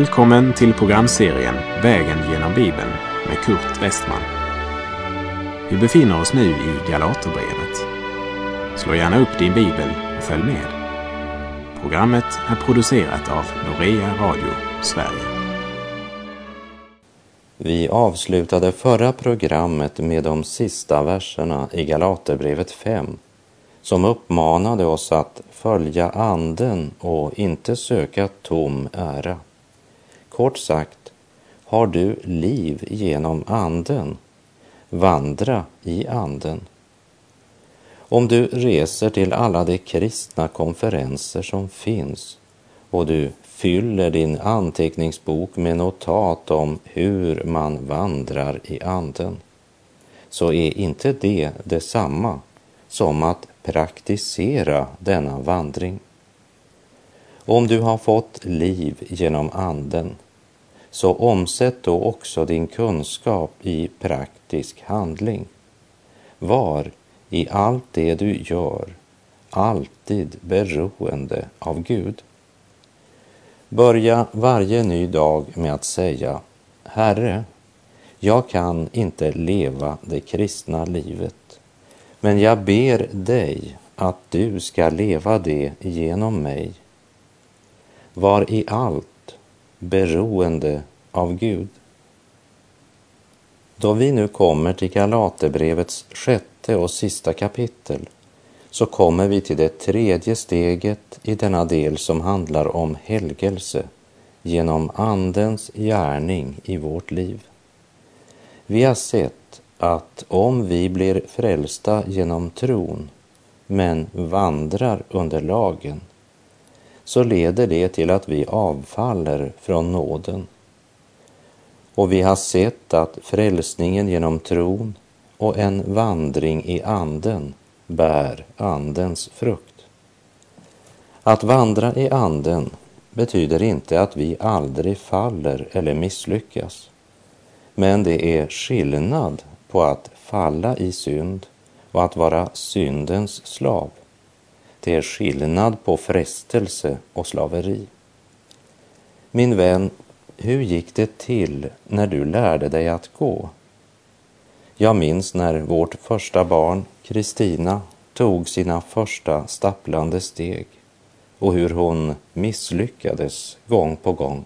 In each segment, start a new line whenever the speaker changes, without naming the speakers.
Välkommen till programserien Vägen genom Bibeln med Kurt Westman. Vi befinner oss nu i Galaterbrevet. Slå gärna upp din bibel och följ med. Programmet är producerat av Norea Radio Sverige.
Vi avslutade förra programmet med de sista verserna i Galaterbrevet 5 som uppmanade oss att följa anden och inte söka tom ära. Kort sagt, har du liv genom anden, vandra i anden. Om du reser till alla de kristna konferenser som finns och du fyller din anteckningsbok med notat om hur man vandrar i anden, så är inte det detsamma som att praktisera denna vandring. Om du har fått liv genom anden, så omsätt då också din kunskap i praktisk handling. Var i allt det du gör alltid beroende av Gud. Börja varje ny dag med att säga Herre, jag kan inte leva det kristna livet, men jag ber dig att du ska leva det genom mig. Var i allt beroende av Gud. Då vi nu kommer till Galaterbrevets sjätte och sista kapitel så kommer vi till det tredje steget i denna del som handlar om helgelse genom Andens gärning i vårt liv. Vi har sett att om vi blir frälsta genom tron men vandrar under lagen så leder det till att vi avfaller från nåden. Och vi har sett att frälsningen genom tron och en vandring i anden bär andens frukt. Att vandra i anden betyder inte att vi aldrig faller eller misslyckas. Men det är skillnad på att falla i synd och att vara syndens slav. Det är skillnad på frestelse och slaveri. Min vän, hur gick det till när du lärde dig att gå? Jag minns när vårt första barn, Kristina, tog sina första stapplande steg och hur hon misslyckades gång på gång.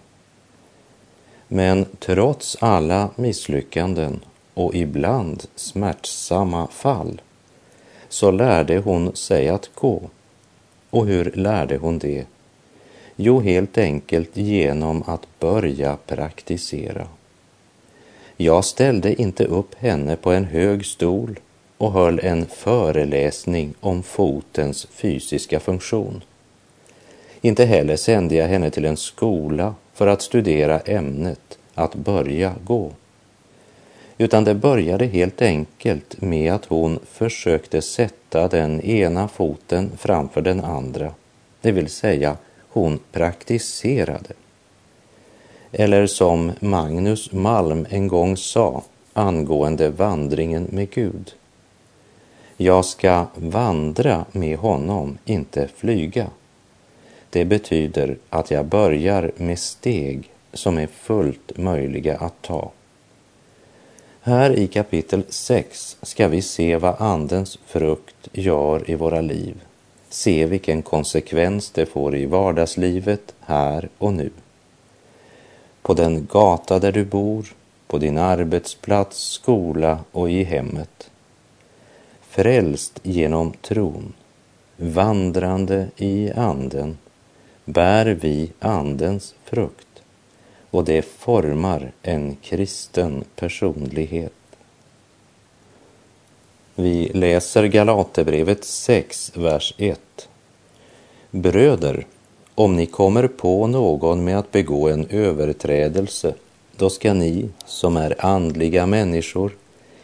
Men trots alla misslyckanden och ibland smärtsamma fall så lärde hon sig att gå. Och hur lärde hon det? Jo, helt enkelt genom att börja praktisera. Jag ställde inte upp henne på en hög stol och höll en föreläsning om fotens fysiska funktion. Inte heller sände jag henne till en skola för att studera ämnet att börja gå. Utan det började helt enkelt med att hon försökte sätta den ena foten framför den andra, det vill säga hon praktiserade. Eller som Magnus Malm en gång sa angående vandringen med Gud. Jag ska vandra med honom, inte flyga. Det betyder att jag börjar med steg som är fullt möjliga att ta. Här i kapitel 6 ska vi se vad Andens frukt gör i våra liv. Se vilken konsekvens det får i vardagslivet här och nu. På den gata där du bor, på din arbetsplats, skola och i hemmet. Frälst genom tron, vandrande i anden, bär vi Andens frukt och det formar en kristen personlighet. Vi läser Galaterbrevet 6, vers 1. Bröder, om ni kommer på någon med att begå en överträdelse, då ska ni, som är andliga människor,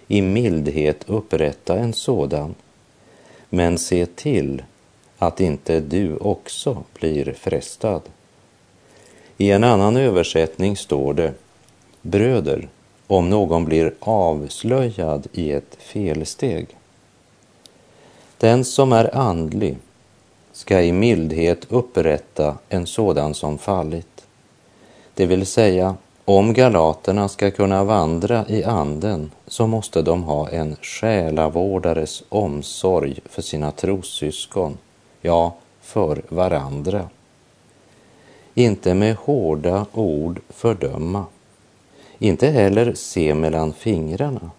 i mildhet upprätta en sådan. Men se till att inte du också blir frestad. I en annan översättning står det Bröder, om någon blir avslöjad i ett felsteg. Den som är andlig ska i mildhet upprätta en sådan som fallit. Det vill säga, om galaterna ska kunna vandra i anden så måste de ha en själavårdares omsorg för sina trossyskon, ja, för varandra. Inte med hårda ord fördöma, inte heller se mellan fingrarna,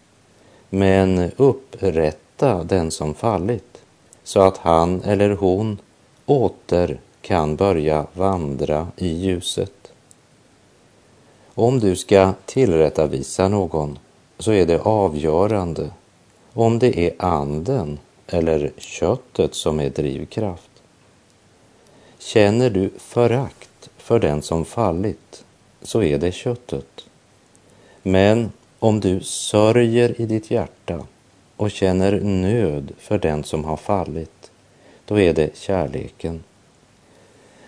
men upprätta den som fallit så att han eller hon åter kan börja vandra i ljuset. Om du ska tillrättavisa någon så är det avgörande om det är anden eller köttet som är drivkraft. Känner du förakt för den som fallit så är det köttet. Men om du sörjer i ditt hjärta och känner nöd för den som har fallit, då är det kärleken.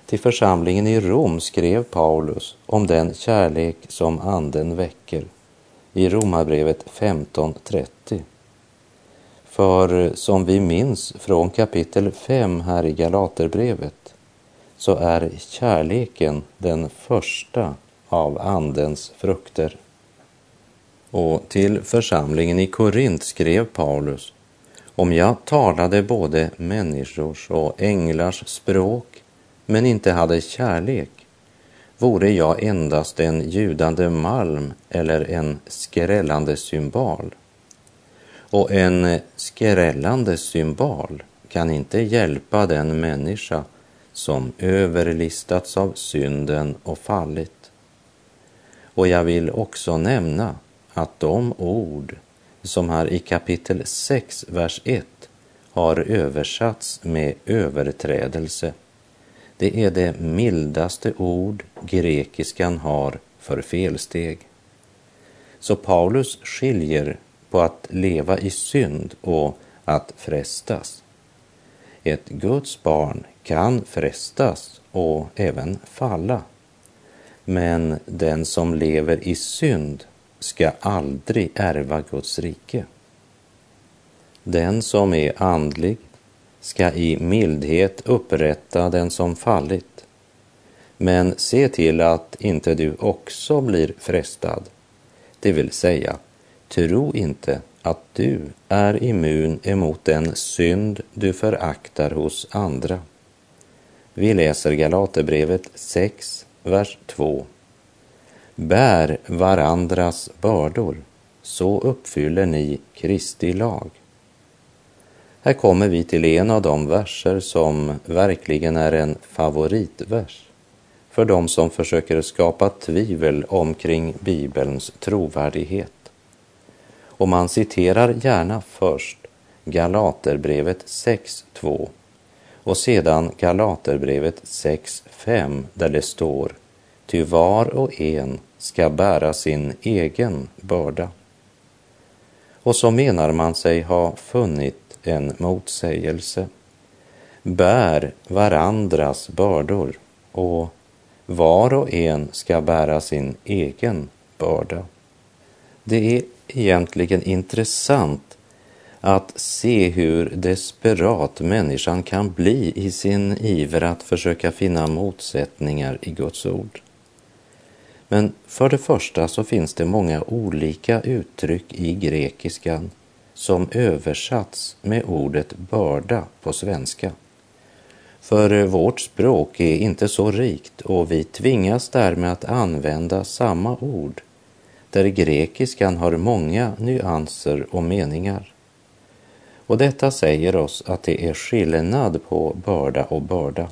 Till församlingen i Rom skrev Paulus om den kärlek som anden väcker i Romarbrevet 15.30. För som vi minns från kapitel 5 här i Galaterbrevet så är kärleken den första av andens frukter. Och till församlingen i Korint skrev Paulus om jag talade både människors och änglars språk men inte hade kärlek vore jag endast en ljudande malm eller en skrällande symbol. Och en skrällande symbol kan inte hjälpa den människa som överlistats av synden och fallit. Och jag vill också nämna att de ord som här i kapitel 6, vers 1 har översatts med överträdelse det är det mildaste ord grekiskan har för felsteg. Så Paulus skiljer på att leva i synd och att frestas. Ett Guds barn kan frestas och även falla. Men den som lever i synd ska aldrig ärva Guds rike. Den som är andlig ska i mildhet upprätta den som fallit. Men se till att inte du också blir frestad. Det vill säga, tro inte att du är immun emot den synd du föraktar hos andra. Vi läser Galaterbrevet 6, vers 2. Bär varandras bördor, så uppfyller ni Kristi lag. Här kommer vi till en av de verser som verkligen är en favoritvers för de som försöker skapa tvivel omkring Bibelns trovärdighet. Och man citerar gärna först Galaterbrevet 6.2 och sedan Galaterbrevet 6.5 där det står Ty var och en ska bära sin egen börda. Och så menar man sig ha funnit en motsägelse. Bär varandras bördor och var och en ska bära sin egen börda. Det är egentligen intressant att se hur desperat människan kan bli i sin iver att försöka finna motsättningar i Guds ord. Men för det första så finns det många olika uttryck i grekiskan som översatts med ordet börda på svenska. För vårt språk är inte så rikt och vi tvingas därmed att använda samma ord där grekiskan har många nyanser och meningar. Och detta säger oss att det är skillnad på börda och börda.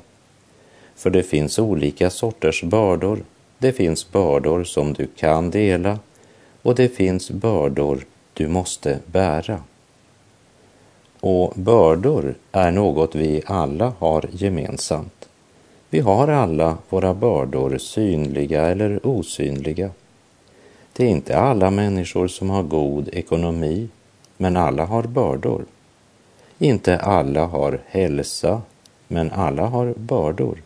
För det finns olika sorters bördor. Det finns bördor som du kan dela och det finns bördor du måste bära. Och bördor är något vi alla har gemensamt. Vi har alla våra bördor synliga eller osynliga. Det är inte alla människor som har god ekonomi, men alla har bördor. Inte alla har hälsa, men alla har bördor.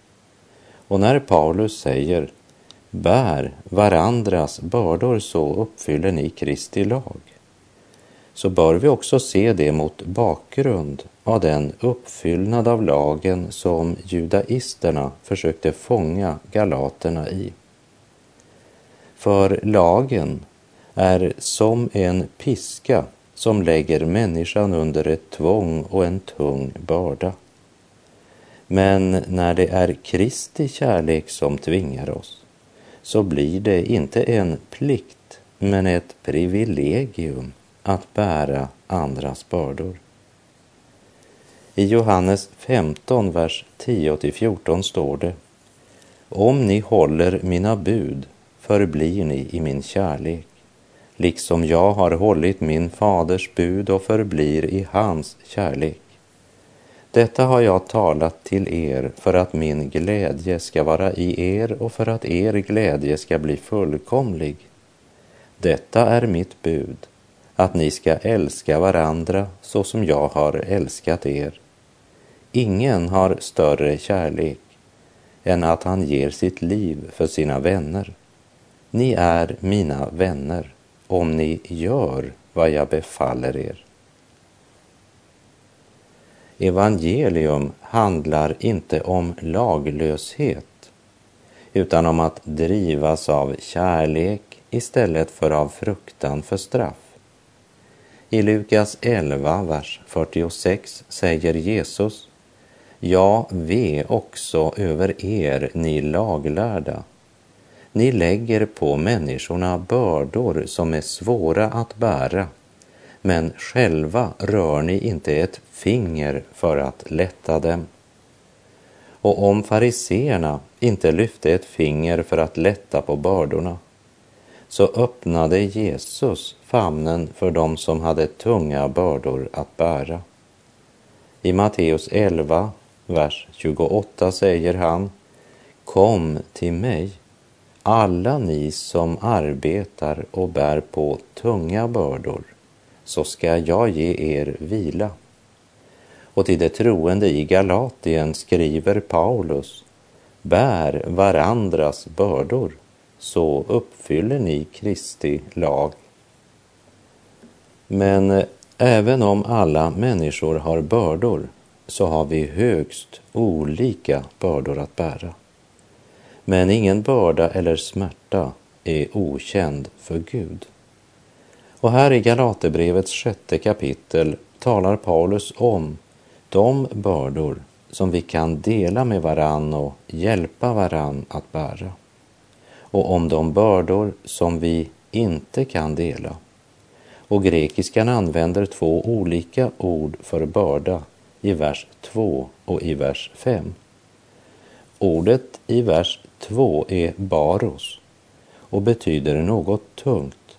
Och när Paulus säger bär varandras bördor så uppfyller ni Kristi lag så bör vi också se det mot bakgrund av den uppfyllnad av lagen som judaisterna försökte fånga galaterna i. För lagen är som en piska som lägger människan under ett tvång och en tung börda. Men när det är Kristi kärlek som tvingar oss så blir det inte en plikt men ett privilegium att bära andras bördor. I Johannes 15, vers 10-14 står det Om ni håller mina bud förblir ni i min kärlek, liksom jag har hållit min faders bud och förblir i hans kärlek. Detta har jag talat till er för att min glädje ska vara i er och för att er glädje ska bli fullkomlig. Detta är mitt bud, att ni ska älska varandra så som jag har älskat er. Ingen har större kärlek än att han ger sitt liv för sina vänner. Ni är mina vänner om ni gör vad jag befaller er. Evangelium handlar inte om laglöshet utan om att drivas av kärlek istället för av fruktan för straff. I Lukas 11, vers 46 säger Jesus Ja, ve också över er, ni laglärda. Ni lägger på människorna bördor som är svåra att bära, men själva rör ni inte ett finger för att lätta dem. Och om fariseerna inte lyfte ett finger för att lätta på bördorna, så öppnade Jesus famnen för dem som hade tunga bördor att bära. I Matteus 11, vers 28 säger han Kom till mig, alla ni som arbetar och bär på tunga bördor, så ska jag ge er vila. Och till de troende i Galatien skriver Paulus, bär varandras bördor, så uppfyller ni Kristi lag. Men eh, även om alla människor har bördor så har vi högst olika bördor att bära. Men ingen börda eller smärta är okänd för Gud. Och här i Galaterbrevets sjätte kapitel talar Paulus om de bördor som vi kan dela med varann och hjälpa varann att bära. Och om de bördor som vi inte kan dela. Och grekiskan använder två olika ord för börda i vers 2 och i vers 5. Ordet i vers 2 är baros och betyder något tungt.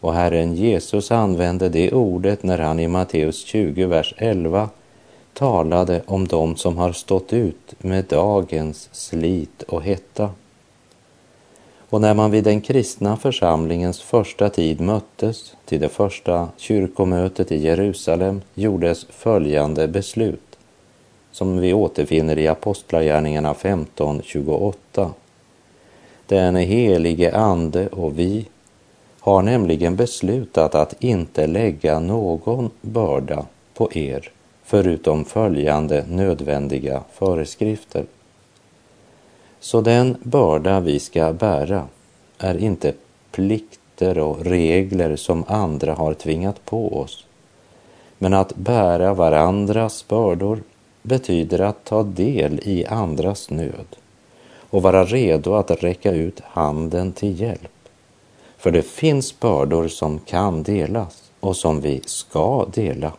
Och Herren Jesus använde det ordet när han i Matteus 20, vers 11 talade om dem som har stått ut med dagens slit och hetta. Och när man vid den kristna församlingens första tid möttes till det första kyrkomötet i Jerusalem gjordes följande beslut som vi återfinner i Apostlagärningarna 15.28. Den helige Ande och vi har nämligen beslutat att inte lägga någon börda på er förutom följande nödvändiga föreskrifter. Så den börda vi ska bära är inte plikter och regler som andra har tvingat på oss. Men att bära varandras bördor betyder att ta del i andras nöd och vara redo att räcka ut handen till hjälp. För det finns bördor som kan delas och som vi ska dela,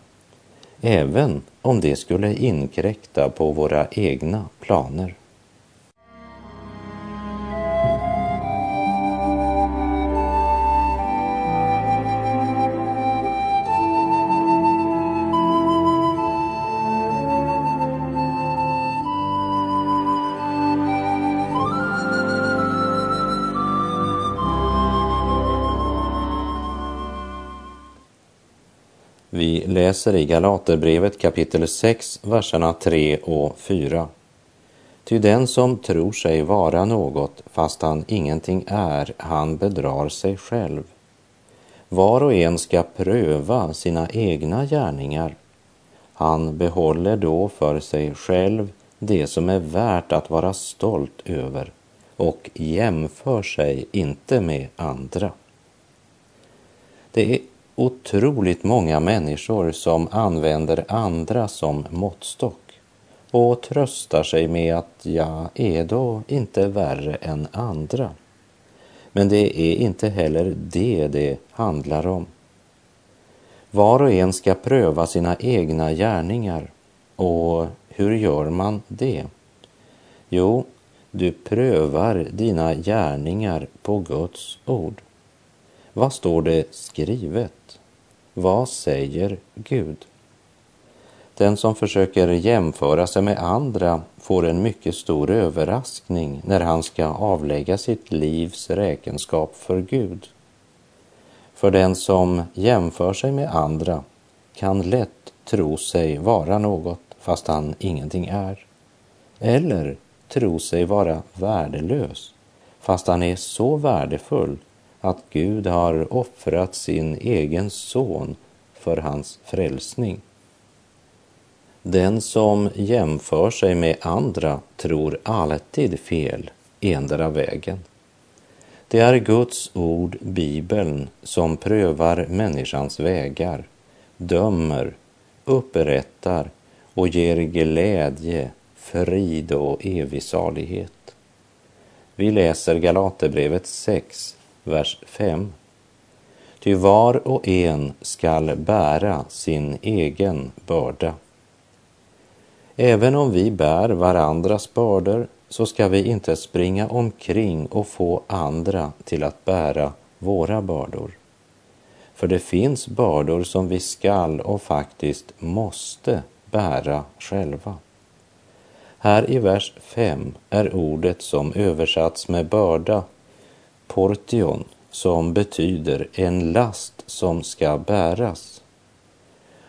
även om det skulle inkräkta på våra egna planer. Vi läser i Galaterbrevet kapitel 6, verserna 3 och 4. Ty den som tror sig vara något fast han ingenting är, han bedrar sig själv. Var och en ska pröva sina egna gärningar. Han behåller då för sig själv det som är värt att vara stolt över och jämför sig inte med andra. Det är otroligt många människor som använder andra som måttstock och tröstar sig med att jag är då inte värre än andra. Men det är inte heller det det handlar om. Var och en ska pröva sina egna gärningar. Och hur gör man det? Jo, du prövar dina gärningar på Guds ord. Vad står det skrivet? Vad säger Gud? Den som försöker jämföra sig med andra får en mycket stor överraskning när han ska avlägga sitt livs räkenskap för Gud. För den som jämför sig med andra kan lätt tro sig vara något fast han ingenting är. Eller tro sig vara värdelös fast han är så värdefull att Gud har offrat sin egen son för hans frälsning. Den som jämför sig med andra tror alltid fel endera vägen. Det är Guds ord, Bibeln, som prövar människans vägar, dömer, upprättar och ger glädje, frid och evig salighet. Vi läser Galaterbrevet 6, vers 5. Ty var och en skall bära sin egen börda. Även om vi bär varandras bördor så ska vi inte springa omkring och få andra till att bära våra bördor. För det finns bördor som vi skall och faktiskt måste bära själva. Här i vers 5 är ordet som översatts med börda, portion, som betyder en last som ska bäras.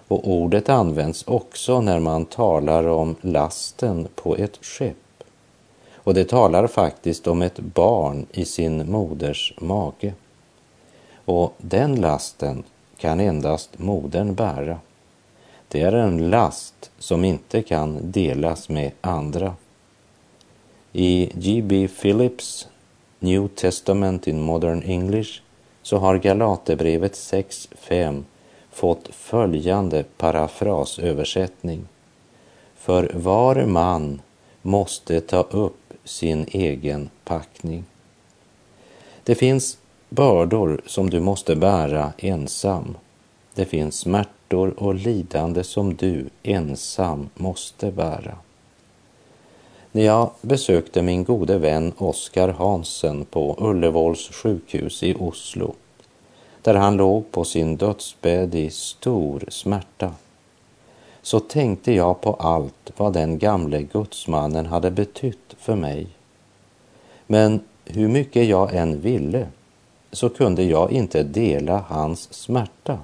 Och ordet används också när man talar om lasten på ett skepp. Och det talar faktiskt om ett barn i sin moders mage. Och den lasten kan endast modern bära. Det är en last som inte kan delas med andra. I G.B. Phillips New Testament in Modern English så har Galaterbrevet 6.5 fått följande parafrasöversättning. För var man måste ta upp sin egen packning. Det finns bördor som du måste bära ensam. Det finns smärtor och lidande som du ensam måste bära. När jag besökte min gode vän Oskar Hansen på Ullevåls sjukhus i Oslo, där han låg på sin dödsbädd i stor smärta, så tänkte jag på allt vad den gamle gudsmannen hade betytt för mig. Men hur mycket jag än ville så kunde jag inte dela hans smärta.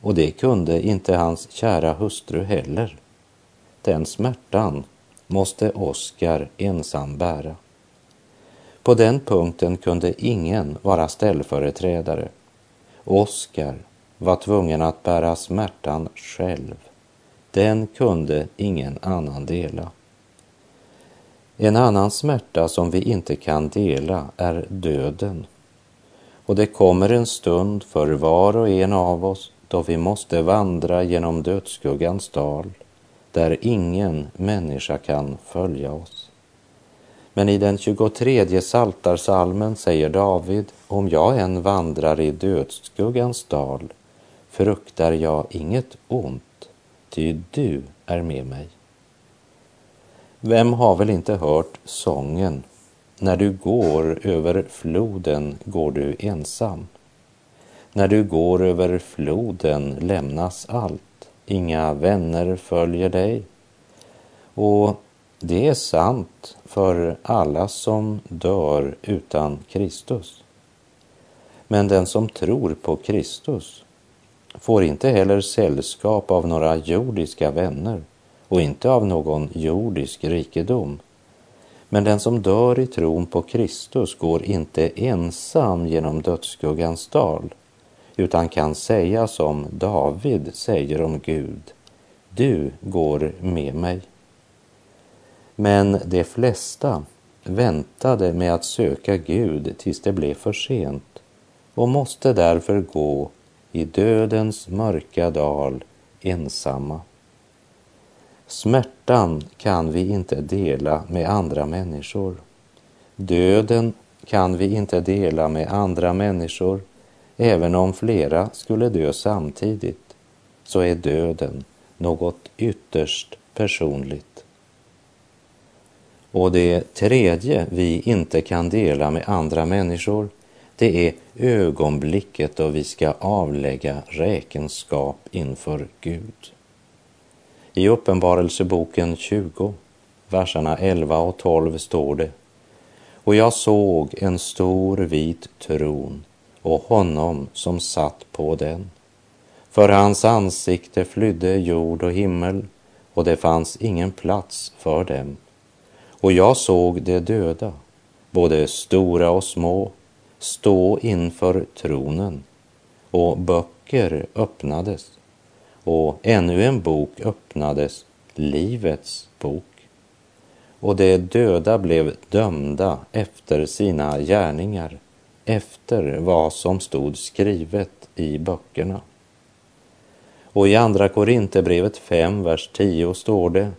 Och det kunde inte hans kära hustru heller. Den smärtan måste Oskar ensam bära. På den punkten kunde ingen vara ställföreträdare. Oskar var tvungen att bära smärtan själv. Den kunde ingen annan dela. En annan smärta som vi inte kan dela är döden. Och det kommer en stund för var och en av oss då vi måste vandra genom dödsskuggans dal där ingen människa kan följa oss. Men i den 23 saltarsalmen säger David, om jag än vandrar i dödsskuggans dal fruktar jag inget ont, ty du är med mig. Vem har väl inte hört sången När du går över floden går du ensam. När du går över floden lämnas allt. Inga vänner följer dig. Och det är sant för alla som dör utan Kristus. Men den som tror på Kristus får inte heller sällskap av några jordiska vänner och inte av någon jordisk rikedom. Men den som dör i tron på Kristus går inte ensam genom dödsskuggans dal, utan kan säga som David säger om Gud, du går med mig. Men de flesta väntade med att söka Gud tills det blev för sent och måste därför gå i dödens mörka dal ensamma. Smärtan kan vi inte dela med andra människor. Döden kan vi inte dela med andra människor. Även om flera skulle dö samtidigt så är döden något ytterst personligt. Och det tredje vi inte kan dela med andra människor det är ögonblicket då vi ska avlägga räkenskap inför Gud. I Uppenbarelseboken 20, verserna 11 och 12 står det Och jag såg en stor vit tron och honom som satt på den. För hans ansikte flydde jord och himmel och det fanns ingen plats för dem. Och jag såg de döda, både stora och små, stå inför tronen och böcker öppnades och ännu en bok öppnades, Livets bok. Och de döda blev dömda efter sina gärningar, efter vad som stod skrivet i böckerna. Och i Andra Korinthierbrevet 5, vers 10 står det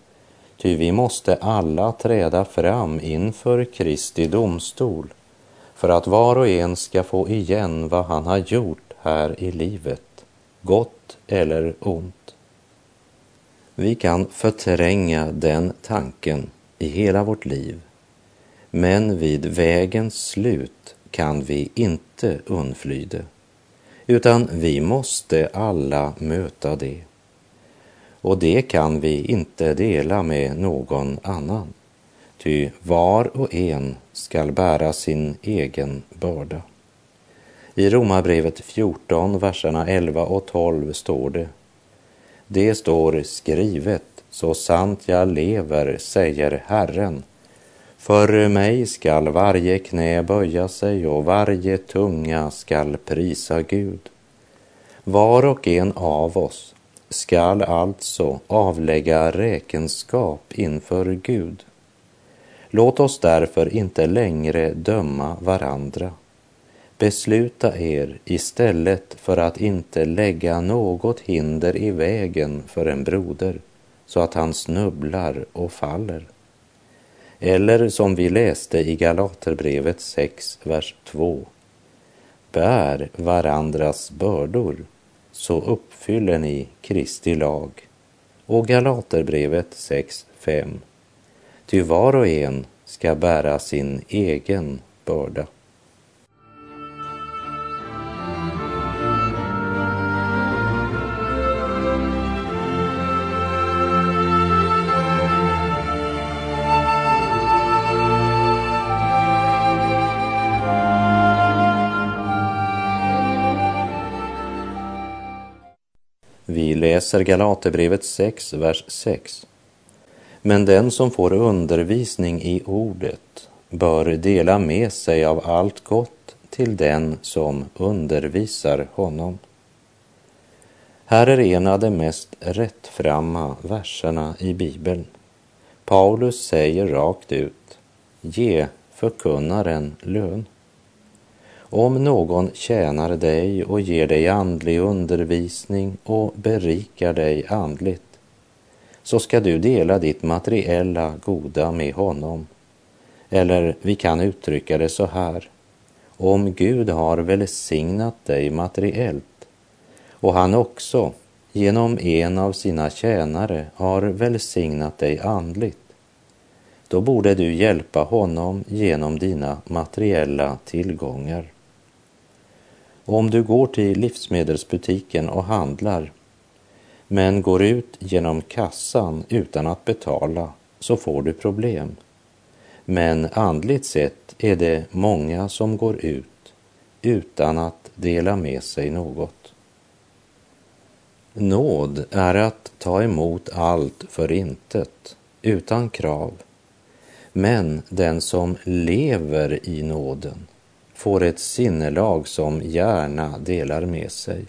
Ty vi måste alla träda fram inför Kristi domstol för att var och en ska få igen vad han har gjort här i livet, gott eller ont. Vi kan förtränga den tanken i hela vårt liv, men vid vägens slut kan vi inte undfly det, utan vi måste alla möta det. Och det kan vi inte dela med någon annan, ty var och en skall bära sin egen börda. I Romarbrevet 14, verserna 11 och 12 står det. Det står skrivet, så sant jag lever, säger Herren. För mig skall varje knä böja sig och varje tunga skall prisa Gud. Var och en av oss skall alltså avlägga räkenskap inför Gud. Låt oss därför inte längre döma varandra. Besluta er istället för att inte lägga något hinder i vägen för en broder så att han snubblar och faller. Eller som vi läste i Galaterbrevet 6, vers 2. Bär varandras bördor så uppfyller ni Kristi lag. Och Galaterbrevet 6, 5. Ty var och en ska bära sin egen börda. Läser Galaterbrevet 6, vers 6. Men den som får undervisning i ordet bör dela med sig av allt gott till den som undervisar honom. Här är en av de mest rättframma verserna i Bibeln. Paulus säger rakt ut, ge förkunnaren lön. Om någon tjänar dig och ger dig andlig undervisning och berikar dig andligt, så ska du dela ditt materiella goda med honom. Eller vi kan uttrycka det så här. Om Gud har välsignat dig materiellt och han också genom en av sina tjänare har välsignat dig andligt, då borde du hjälpa honom genom dina materiella tillgångar. Om du går till livsmedelsbutiken och handlar men går ut genom kassan utan att betala så får du problem. Men andligt sett är det många som går ut utan att dela med sig något. Nåd är att ta emot allt för intet, utan krav. Men den som lever i nåden får ett sinnelag som gärna delar med sig.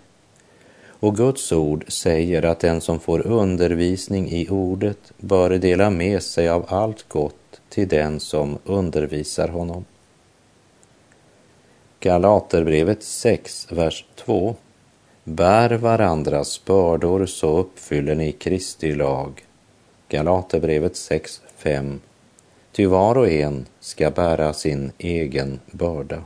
Och Guds ord säger att den som får undervisning i ordet bör dela med sig av allt gott till den som undervisar honom. Galaterbrevet 6, vers 2. Bär varandras bördor så uppfyller ni Kristi lag. Galaterbrevet 6, 5. Ty var och en ska bära sin egen börda.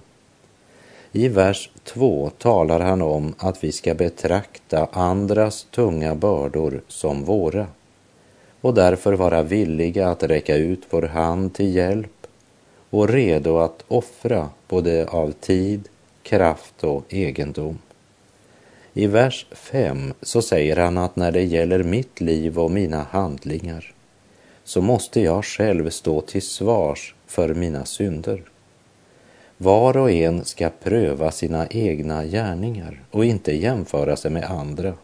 I vers 2 talar han om att vi ska betrakta andras tunga bördor som våra och därför vara villiga att räcka ut vår hand till hjälp och redo att offra både av tid, kraft och egendom. I vers 5 så säger han att när det gäller mitt liv och mina handlingar så måste jag själv stå till svars för mina synder. Var och en ska pröva sina egna gärningar och inte jämföra sig med andra,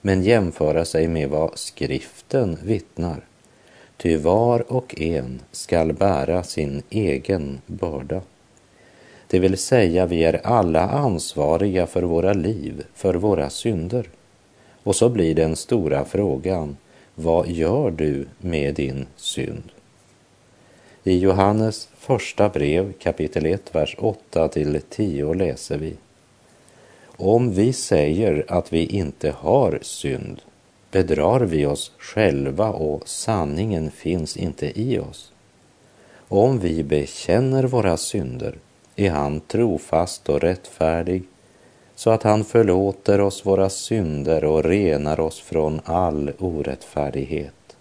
men jämföra sig med vad skriften vittnar. Ty var och en skall bära sin egen börda. Det vill säga, vi är alla ansvariga för våra liv, för våra synder. Och så blir den stora frågan, vad gör du med din synd? I Johannes första brev kapitel 1, vers 8 till 10 läser vi. Om vi säger att vi inte har synd bedrar vi oss själva och sanningen finns inte i oss. Om vi bekänner våra synder är han trofast och rättfärdig så att han förlåter oss våra synder och renar oss från all orättfärdighet.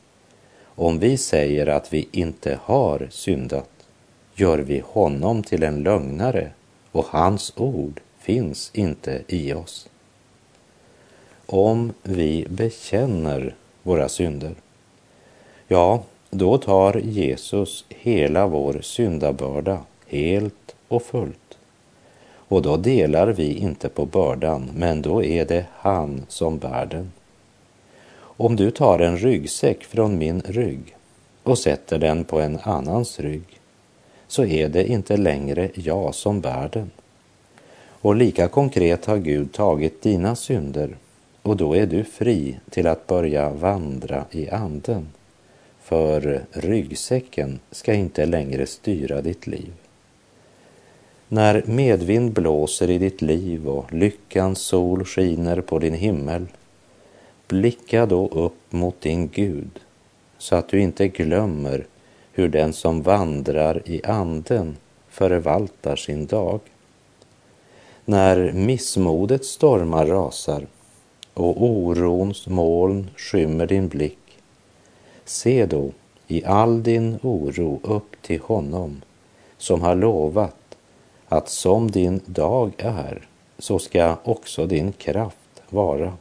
Om vi säger att vi inte har syndat gör vi honom till en lögnare och hans ord finns inte i oss. Om vi bekänner våra synder, ja, då tar Jesus hela vår syndabörda helt och fullt. Och då delar vi inte på bördan, men då är det han som bär den. Om du tar en ryggsäck från min rygg och sätter den på en annans rygg så är det inte längre jag som bär den. Och lika konkret har Gud tagit dina synder och då är du fri till att börja vandra i anden. För ryggsäcken ska inte längre styra ditt liv. När medvind blåser i ditt liv och lyckans sol skiner på din himmel Blicka då upp mot din Gud så att du inte glömmer hur den som vandrar i anden förvaltar sin dag. När missmodet stormar rasar och orons moln skymmer din blick, se då i all din oro upp till honom som har lovat att som din dag är, så ska också din kraft vara.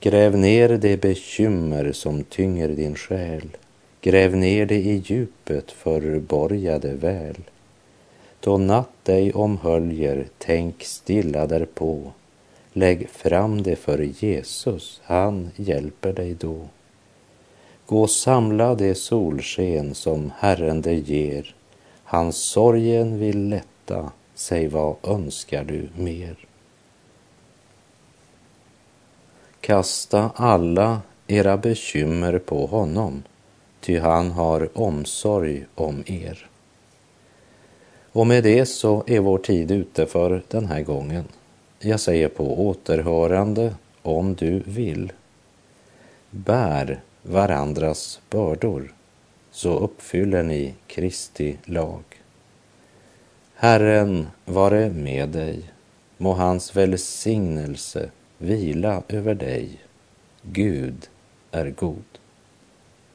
Gräv ner det bekymmer som tynger din själ. Gräv ner det i djupet, förborga det väl. Då natt dig omhöljer, tänk stilla därpå. Lägg fram det för Jesus, han hjälper dig då. Gå samla det solsken som Herren dig ger. Hans sorgen vill lätta, säg vad önskar du mer? Kasta alla era bekymmer på honom, ty han har omsorg om er. Och med det så är vår tid ute för den här gången. Jag säger på återhörande om du vill. Bär varandras bördor så uppfyller ni Kristi lag. Herren vare med dig, må hans välsignelse vila över dig. Gud är god.